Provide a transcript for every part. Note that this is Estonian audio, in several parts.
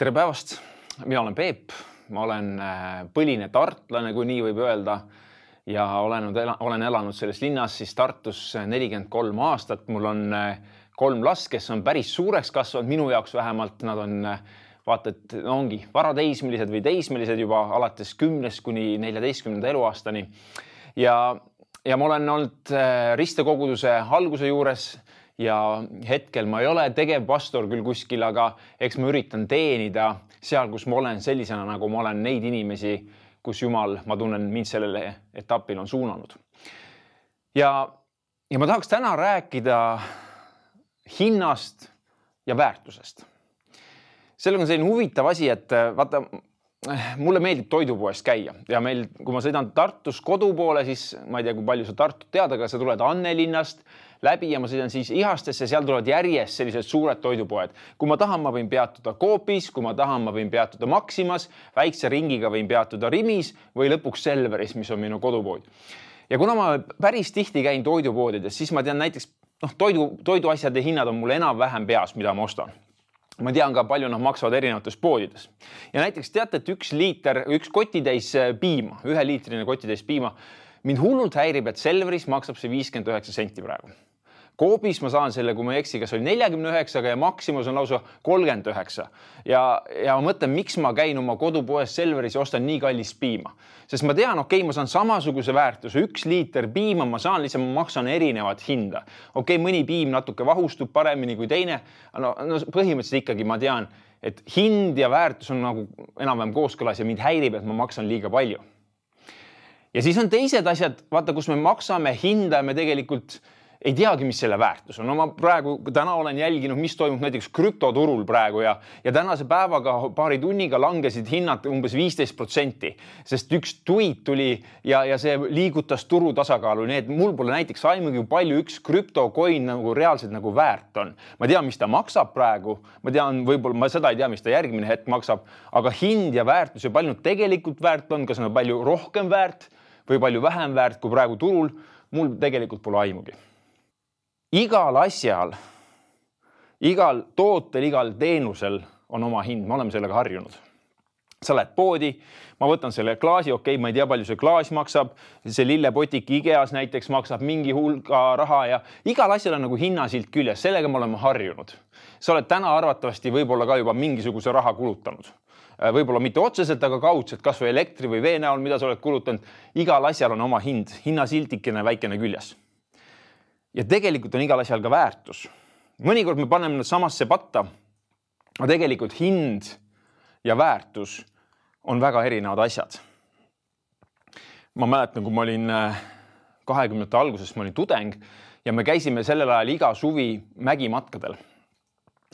tere päevast, mina olen Peep, ma olen äh, põline tartlane, kui nii võib öelda. Ja olen, olen elanud selles linnas siis Tartus nelikümmend kolm aastat. mul on äh, kolm last, kes on päris suureks kasvanud, minu jaoks vähemalt. Nad on äh, vaata, et no ongi varateismelised või teismelised juba alates kümnest kuni neljateistkümnenda eluaastani. ja, ja ma olen olnud ristekoguduse alguse juures ja hetkel ma ei ole tegevpastor küll kuskil, aga eks ma üritan teenida seal, kus ma olen sellisena, nagu ma olen neid inimesi, kus Jumal, ma tunnen, mind sellele etapile on suunanud. ja, ja ma tahaks täna rääkida hinnast ja väärtusest. sellega on selline huvitav asi, et vaata, mulle meeldib toidupoes käia ja meil, kui ma sõidan Tartus kodu poole, siis ma ei tea, kui palju sa Tartut tead, aga sa tuled Annelinnast läbi ja ma sõidan siis Ihastesse, seal tulevad järjest sellised suured toidupoed. kui ma tahan, ma võin peatuda Coopis, kui ma tahan, ma võin peatuda Maximas, väikse ringiga võin peatuda Rimis või lõpuks Selveris, mis on minu kodupood. ja kuna ma päris tihti käin toidupoodides, siis ma tean näiteks noh, toidu, toiduasjade hinnad on mul enam-vähem peas, mida ma ostan ma tean ka, palju nad maksavad erinevates poodides. ja näiteks teate, et üks liiter, üks kotitäis piima, üheliitrine kotitäis piima, mind hullult häirib, et Selveris maksab see viiskümmend üheksa senti praegu Coopis ma saan selle, kui ma ei eksi, kas oli neljakümne üheksaga ja Maximus on lausa kolmkümmend üheksa. ja, ja ma mõtlen, miks ma käin oma kodupoes Selveris ja ostan nii kallist piima, sest ma tean, okei okay,, ma saan samasuguse väärtuse, üks liiter piima ma saan, lihtsalt ma maksan erinevat hinda. okei okay,, mõni piim natuke vahustub paremini kui teine. no, no põhimõtteliselt ikkagi ma tean, et hind ja väärtus on nagu enam-vähem kooskõlas ja mind häirib, et ma maksan liiga palju. ja siis on teised asjad, vaata, kus me maksame hinda ja me tegelikult ei teagi, mis selle väärtus on. no ma praegu täna olen jälginud, mis toimub näiteks krüptoturul praegu ja, ja tänase päevaga paari tunniga langesid hinnad umbes viisteist protsenti, sest üks tweet tuli ja, ja see liigutas turu tasakaalu, nii et mul pole näiteks aimugi, palju üks krüptocoin nagu reaalselt nagu väärt on. ma tean, mis ta maksab praegu, ma tean, võib-olla ma seda ei tea, mis ta järgmine hetk maksab, aga hind ja väärtus ja palju tegelikult väärt on, kas on palju rohkem väärt või palju vähem väärt kui praegu turul, mul tegelikult pole aimugi igal asjal, igal tootel, igal teenusel on oma hind, me oleme sellega harjunud. sa lähed poodi, ma võtan selle klaasi, okei okay,, ma ei tea, palju see klaas maksab, see lillepotik IKEA-s näiteks maksab mingi hulga raha ja igal asjal on nagu hinnasilt küljes, sellega me oleme harjunud. sa oled täna arvatavasti võib-olla ka juba mingisuguse raha kulutanud võib-olla mitte otseselt, aga kaudselt, kasvõi elektri või vee näol, mida sa oled kulutanud. igal asjal on oma hind, hinnasiltikene väikene küljes ja tegelikult on igal asjal ka väärtus. mõnikord me paneme nad samasse patta. aga tegelikult hind ja väärtus on väga erinevad asjad. ma mäletan, kui ma olin äh, kahekümnendate alguses, ma olin tudeng ja me käisime sellel ajal iga suvi mägimatkadel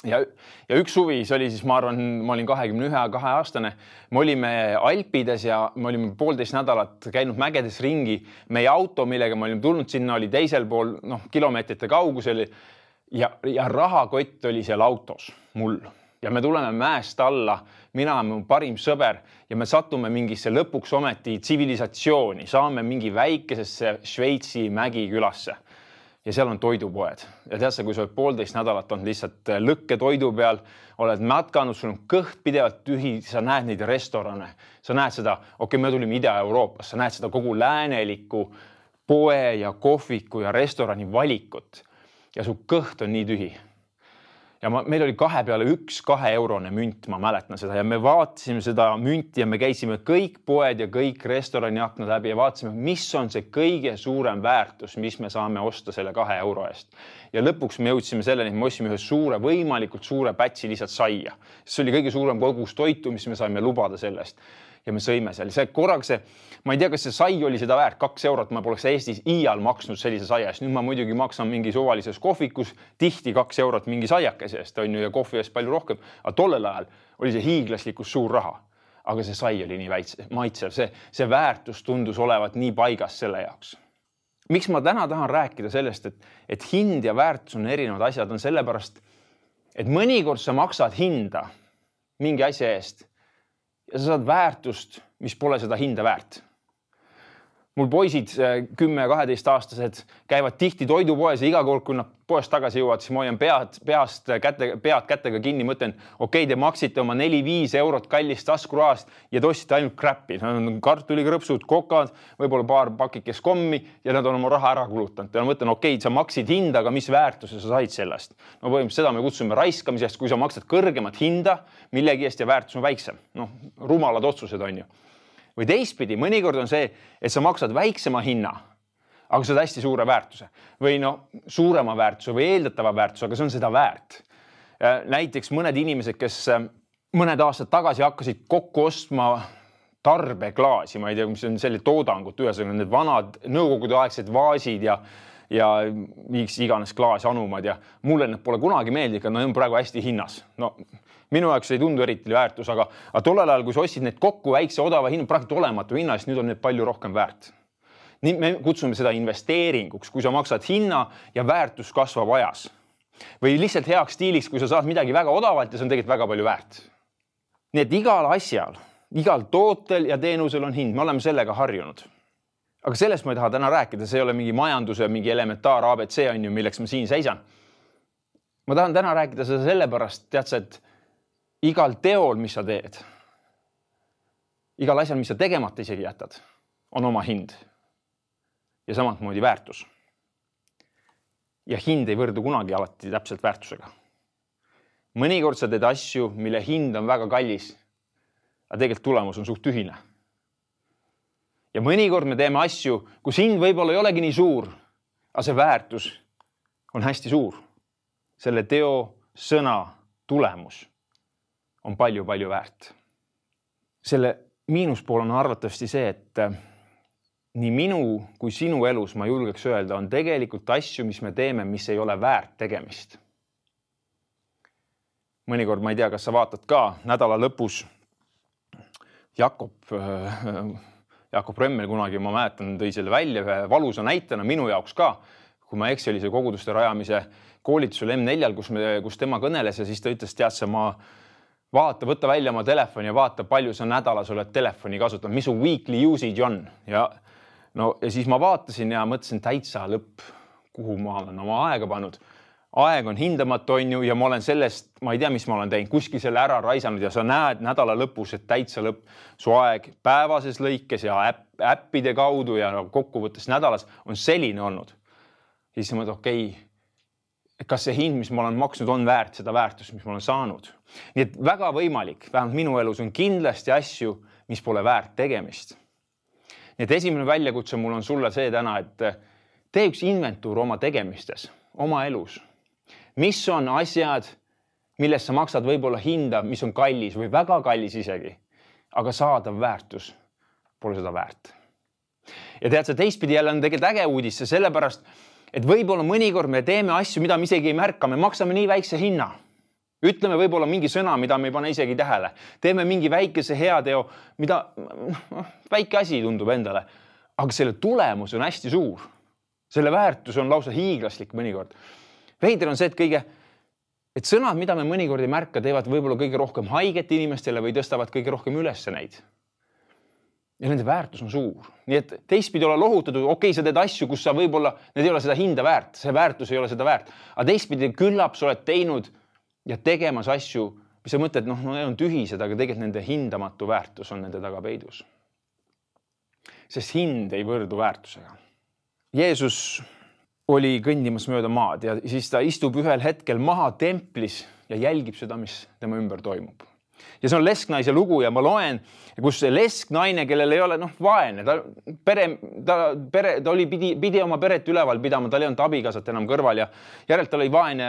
ja, ja üks suvi, see oli siis, ma arvan, ma olin kahekümne ühe, kahe aastane, me olime Alpides ja me olime poolteist nädalat käinud mägedes ringi. meie auto, millega me olime tulnud sinna, oli teisel pool, noh, kilomeetrite kaugusel. ja, ja rahakott oli seal autos mul. Ja me tuleme mäest alla, mina, mu parim sõber. Ja me satume mingisse lõpuks ometi tsivilisatsiooni, saame mingi väikesesse Šveitsi mägikülasse ja seal on toidupoed. Ja tead sa, kui sa oled poolteist nädalat olnud lihtsalt äh, lõkketoidu peal, oled matkanud, sul on kõht pidevalt tühi, sa näed neid restorane, sa näed seda, okei okay,, me tulime Ida-Euroopast, sa näed seda kogu läänelikku poe ja kohviku ja restorani valikut. Ja su kõht on nii tühi ja ma, meil oli kahe peale üks kaheeurone münt, ma mäletan seda ja me vaatasime seda münti ja me käisime kõik poed ja kõik restorani aknad läbi ja vaatasime, mis on see kõige suurem väärtus, mis me saame osta selle kahe euro eest. ja lõpuks me jõudsime selleni, et me ostsime ühe suure, võimalikult suure pätsi lihtsalt saia. see oli kõige suurem kogus toitu, mis me saime lubada selle eest ja me sõime seal, see korraga see, ma ei tea, kas see sai oli seda väärt, kaks eurot, ma poleks Eestis iial maksnud sellise saia eest, nüüd ma muidugi maksan mingi suvalises kohvikus tihti kaks eurot mingi saiakese eest on ju ja kohvi eest palju rohkem, aga tollel ajal oli see hiiglaslikult suur raha. aga see sai oli nii väikse, maitsev, see, see väärtus tundus olevat nii paigas selle jaoks. Miks ma täna tahan rääkida sellest, et, et hind ja väärtus on erinevad asjad, on sellepärast, et mõnikord sa maksad hinda mingi asja eest ja sa saad väärtust, mis pole seda hinda väärt. Mul poisid, kümme-kaheteistaastased, käivad tihti toidupoes ja iga kord, kui nad poest tagasi jõuavad, siis ma hoian pead, peast käte, pead kätega kinni, mõtlen, okei okay,, te maksite oma neli-viis eurot kallist taskurahast ja te ostsite ainult crap'i, kartulikrõpsud, kokad, võib-olla paar pakikest kommi ja nad on oma raha ära kulutanud ja ma mõtlen, okei okay,, sa maksid hinda, aga mis väärtuse sa said sellest? no põhimõtteliselt seda me kutsume raiskamiseks, kui sa maksad kõrgemat hinda millegi eest ja väärtus on väiksem. noh, rumalad otsused on ju või teistpidi, mõnikord on see, et sa maksad väiksema hinna, aga saad hästi suure väärtuse või no suurema väärtuse või eeldatava väärtuse, aga see on seda väärt. näiteks mõned inimesed, kes äh, mõned aastad tagasi hakkasid kokku ostma tarbeklaasi, ma ei tea, mis on selle toodangut, ühesõnaga need vanad nõukogudeaegsed vaasid ja ja mis iganes klaasanumad ja mulle need pole kunagi meeldinud, nad on praegu hästi hinnas. no minu jaoks ei tundu eriti väärtus, aga, aga tollel ajal, kui sa ostsid need kokku väikse odava hinna, praktiliselt olematu hinna eest, nüüd on need palju rohkem väärt. nii me kutsume seda investeeringuks, kui sa maksad hinna ja väärtus kasvab ajas. või lihtsalt heaks stiiliks, kui sa saad midagi väga odavalt ja see on tegelikult väga palju väärt. nii et igal asjal, igal tootel ja teenusel on hind, me oleme sellega harjunud aga sellest ma ei taha täna rääkida, see ei ole mingi majanduse mingi elementaar abc on ju, milleks ma siin seisan. ma tahan täna rääkida seda sellepärast, tead sa, et igal teol, mis sa teed, igal asjal, mis sa tegemata isegi jätad, on oma hind. ja samamoodi väärtus. ja hind ei võrdu kunagi alati täpselt väärtusega. mõnikord sa teed asju, mille hind on väga kallis, aga tegelikult tulemus on suht tühine. Ja mõnikord me teeme asju, kus hind võib-olla ei olegi nii suur, aga see väärtus on hästi suur. selle teo, sõna, tulemus on palju-palju väärt. selle miinuspool on arvatavasti see, et äh, nii minu kui sinu elus, ma julgeks öelda, on tegelikult asju, mis me teeme, mis ei ole väärt tegemist. mõnikord ma ei tea, kas sa vaatad ka nädala lõpus Jakob äh, Jakob Remmel kunagi, ma mäletan, tõi selle välja ühe valusa näitena minu jaoks ka. kui ma see koguduste rajamise koolitusel M4-l, kus me, kus tema kõneles ja siis ta ütles, tead sa, ma vaata, võta välja oma telefoni ja vaata, palju sa nädalas oled telefoni kasutanud, mis su weekly usage on ja no ja siis ma vaatasin ja mõtlesin täitsa lõpp, kuhu ma olen oma aega pannud. Aeg on hindamatu, on ju, ja ma olen sellest, ma ei tea, mis ma olen teinud, kuskil selle ära raisanud ja sa näed nädala lõpus, et täitsa lõpp, su aeg päevases lõikes ja äpp, äppide kaudu ja kokkuvõttes nädalas on selline olnud. siis ma mõtlen, okei okay, kas see hind, mis ma olen maksnud, on väärt seda väärtust, mis ma olen saanud. nii et väga võimalik, vähemalt minu elus on kindlasti asju, mis pole väärt tegemist. nii et esimene väljakutse mul on sulle see täna, et tee üks inventuur oma tegemistes, oma elus. Mis on asjad, millest sa maksad võib-olla hinda, mis on kallis või väga kallis isegi, aga saadav väärtus pole seda väärt. ja tead sa, teistpidi jälle on tegelikult äge uudis, sellepärast et võib-olla mõnikord me teeme asju, mida me isegi ei märka, me maksame nii väikse hinna. ütleme võib-olla mingi sõna, mida me ei pane isegi tähele, teeme mingi väikese heateo, mida noh, väike asi tundub endale, aga selle tulemus on hästi suur. selle väärtus on lausa hiiglaslik mõnikord. Veider on see, et kõige, et sõnad, mida me mõnikord ei märka, teevad võib-olla kõige rohkem haiget inimestele või tõstavad kõige rohkem üles neid ja nende väärtus on suur, nii et teistpidi olla lohutatud, okei okay,, sa teed asju, kus sa võib-olla, need ei ole seda hinda väärt, see väärtus ei ole seda väärt, aga teistpidi küllap sa oled teinud ja tegemas asju, mis sa mõtled, noh, no need on tühised, aga tegelikult nende hindamatu väärtus on nende taga peidus. sest hind ei võrdu väärtusega. Jeesus oli kõndimas mööda maad ja siis ta istub ühel hetkel maha templis ja jälgib seda, mis tema ümber toimub. Ja see on lesknaise lugu ja ma loen, kus see lesknaine, kellel ei ole noh, vaene, ta pere, ta pere, ta oli, pidi, pidi oma peret üleval pidama, tal ei olnud abikaasat enam kõrval ja järelikult ta oli vaene,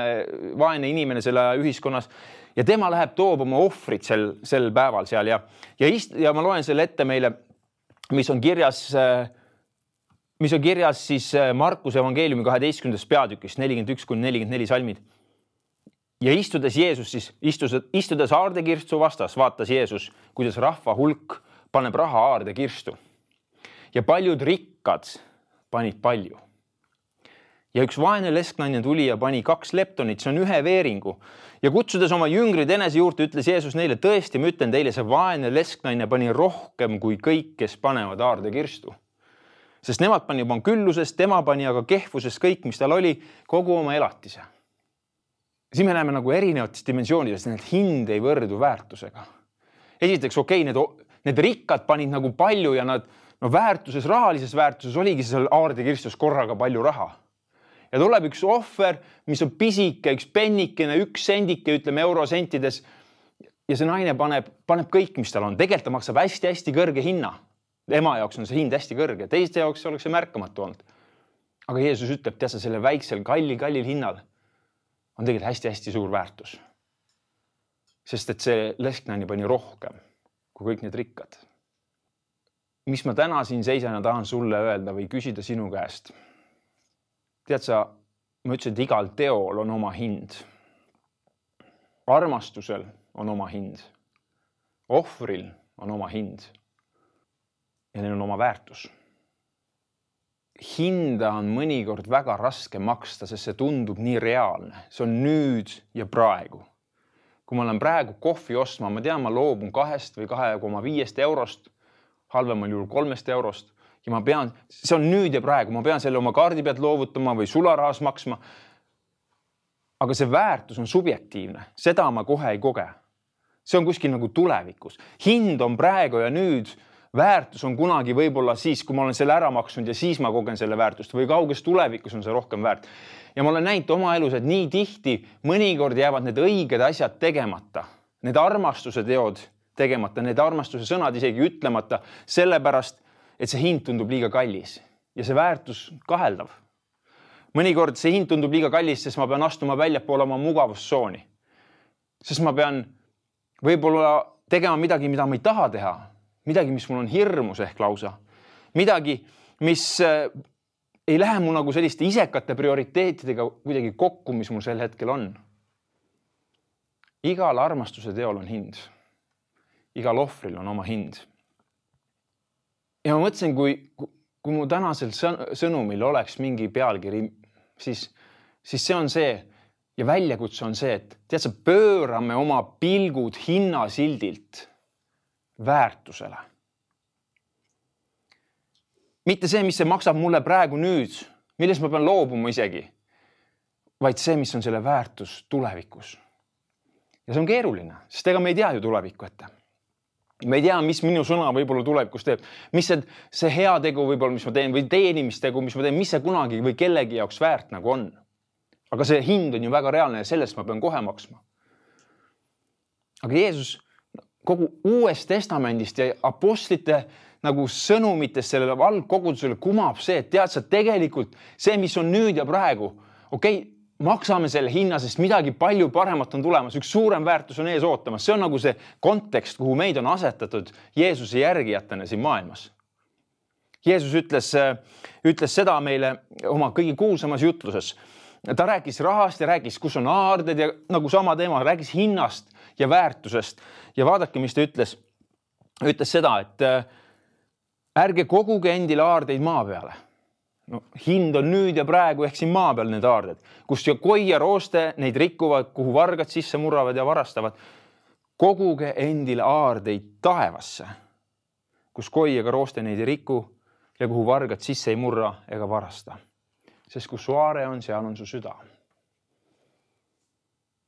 vaene inimene selle ühiskonnas ja tema läheb, toob oma ohvrit sel, sel päeval seal ja, ja ist- ja ma loen selle ette meile, mis on kirjas mis on kirjas siis Markuse evangeeliumi kaheteistkümnendas peatükis nelikümmend üks kuni nelikümmend neli salmid ja istudes Jeesus siis, istus, istudes aardekirstu vastas, vaatas Jeesus, kuidas rahva hulk paneb raha aardekirstu. ja paljud rikkad panid palju. ja üks vaene lesknaine tuli ja pani kaks leptonit, see on ühe veeringu ja kutsudes oma jüngrid enese juurde, ütles Jeesus neile, tõesti, ma ütlen teile, see vaene lesknaine pani rohkem kui kõik, kes panevad aardekirstu. Sest nemad pani oma küllusest, tema pani aga kehvusest kõik, mis tal oli, kogu oma elatise. siin me näeme nagu erinevates dimensioonides, et hind ei võrdu väärtusega. esiteks, okei okay,, need, need rikkad panid nagu palju ja nad no väärtuses, rahalises väärtuses oligi seal aardekirstus korraga palju raha. ja tuleb üks ohver, mis on pisike, üks pennikene, üks sendike, ütleme eurosentides. ja see naine paneb, paneb kõik, mis tal on, tegelikult ta maksab hästi-hästi kõrge hinna ema jaoks on see hind hästi kõrge, teiste jaoks oleks see märkamatu olnud. aga Jeesus ütleb, tead sa, selle väiksel kalli, kallil hinnal on tegelikult hästi-hästi suur väärtus. sest et see lesknani pani rohkem kui kõik need rikkad. mis ma täna siin seisan ja tahan sulle öelda või küsida sinu käest. tead sa, ma ütlesin, et igal teol on oma hind. armastusel on oma hind. ohvril on oma hind ja neil on oma väärtus. hinda on mõnikord väga raske maksta, sest see tundub nii reaalne, see on nüüd ja praegu. kui ma lähen praegu kohvi ostma, ma tean, ma loobun kahest või kahe koma viiest eurost, halvemal juhul kolmest eurost ja ma pean, see on nüüd ja praegu, ma pean selle oma kaardi pealt loovutama või sularahas maksma. aga see väärtus on subjektiivne, seda ma kohe ei koge. see on kuskil nagu tulevikus, hind on praegu ja nüüd väärtus on kunagi võib-olla siis, kui ma olen selle ära maksnud ja siis ma kogen selle väärtust või kauges tulevikus on see rohkem väärt. ja ma olen näinud oma elus, et nii tihti mõnikord jäävad need õiged asjad tegemata, need armastuse teod tegemata, need armastuse sõnad isegi ütlemata, sellepärast et see hind tundub liiga kallis ja see väärtus kaheldav. mõnikord see hind tundub liiga kallis, sest ma pean astuma väljapoole oma mugavustsooni. sest ma pean võib-olla tegema midagi, mida ma ei taha teha midagi, mis mul on hirmus ehk lausa, midagi, mis äh, ei lähe mu nagu selliste isekate prioriteetidega kuidagi kokku, mis mul sel hetkel on. igal armastuse teol on hind. igal ohvril on oma hind. ja ma mõtlesin, kui, kui mu tänasel sõnumil oleks mingi pealkiri, siis, siis see on see ja väljakutse on see, et tead sa, pöörame oma pilgud hinnasildilt väärtusele. mitte see, mis see maksab mulle praegu nüüd, millest ma pean loobuma isegi, vaid see, mis on selle väärtus tulevikus. ja see on keeruline, sest ega me ei tea ju tulevikku ette me ei tea, mis minu sõna võib-olla tulevikus teeb, mis see, see heategu võib-olla, mis ma teen või teenimistegu, mis ma teen, mis see kunagi või kellegi jaoks väärt nagu on. aga see hind on ju väga reaalne ja sellest ma pean kohe maksma. aga Jeesus kogu Uuest Testamendist ja apostlite nagu sõnumitest sellele algkogudusele kumab see, et tead sa tegelikult see, mis on nüüd ja praegu, okei okay,, maksame selle hinna, sest midagi palju paremat on tulemas, üks suurem väärtus on ees ootamas, see on nagu see kontekst, kuhu meid on asetatud Jeesuse järgijatena siin maailmas. Jeesus ütles, ütles seda meile oma kõige kuulsamas jutluses. ta rääkis rahast ja rääkis, kus on aarded ja nagu sama teema, rääkis hinnast ja väärtusest. ja vaadake, mis ta ütles. ütles seda, et äh, ärge koguge endile aardeid maa peale. no hind on nüüd ja praegu ehk siin maa peal need aarded, kus koi ja rooste neid rikuvad, kuhu vargad sisse murravad ja varastavad. koguge endile aardeid taevasse, kus koi ega rooste neid ei riku ja kuhu vargad sisse ei murra ega varasta. sest kus su aare on, seal on su süda.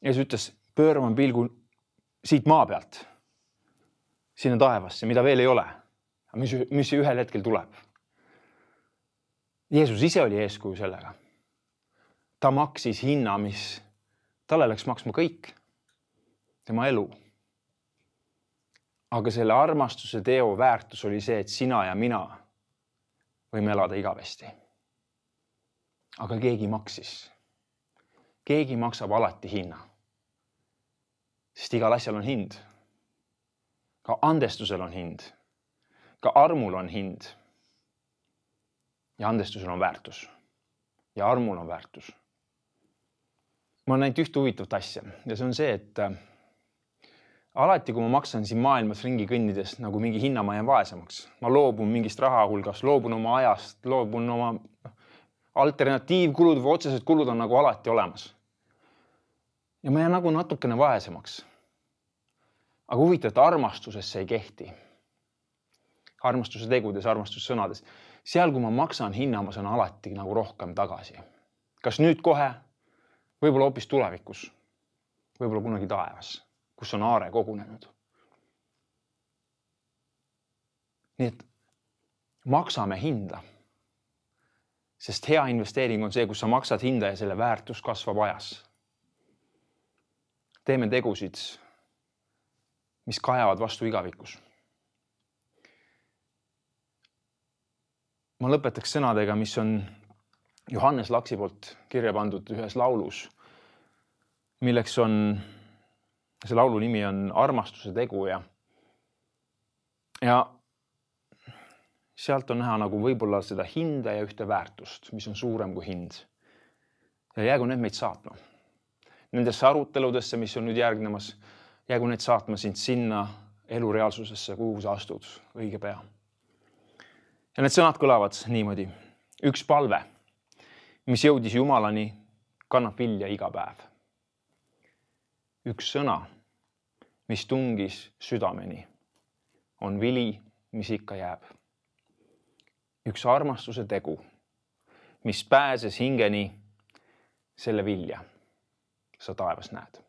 ja siis ütles, pöörama pilgu siit maa pealt sinna taevasse, mida veel ei ole, mis, mis ühel hetkel tuleb. Jeesus ise oli eeskuju sellega. ta maksis hinna, mis talle läks maksma kõik, tema elu. aga selle armastuse teo väärtus oli see, et sina ja mina võime elada igavesti. aga keegi maksis. keegi maksab alati hinna sest igal asjal on hind. ka andestusel on hind. ka armul on hind. ja andestusel on väärtus. ja armul on väärtus. ma olen näinud ühte huvitavat asja ja see on see, et äh, alati, kui ma maksan siin maailmas ringi kõnnides nagu mingi hinna, ma jään vaesemaks, ma loobun mingist raha hulgast, loobun oma ajast, loobun oma noh, alternatiivkulud või otsesed kulud on nagu alati olemas. ja ma jään nagu natukene vaesemaks aga huvitav, et armastuses see ei kehti. armastuse tegudes, armastussõnades. seal, kui ma maksan hinna, ma saan alati nagu rohkem tagasi. kas nüüd kohe, võib-olla hoopis tulevikus, võib-olla kunagi taevas, kus on aare kogunenud. nii et maksame hinda. sest hea investeering on see, kus sa maksad hinda ja selle väärtus kasvab ajas. teeme tegusid, mis kajavad vastu igavikus ma lõpetaks sõnadega, mis on Johannes Laksi poolt kirja pandud ühes laulus, milleks on, see laulu nimi on Armastuse tegu ja, ja sealt on näha nagu võib-olla seda hinda ja ühte väärtust, mis on suurem kui hind. ja jäägu need meid saatma. Nendesse aruteludesse, mis on nüüd järgnemas, jäägu need saatma sind sinna elureaalsusesse, kuhu sa astud õige pea ja need sõnad kõlavad niimoodi. üks palve, mis jõudis Jumalani, kannab vilja iga päev. üks sõna, mis tungis südameni, on vili, mis ikka jääb. üks armastuse tegu, mis pääses hingeni, selle vilja sa taevas näed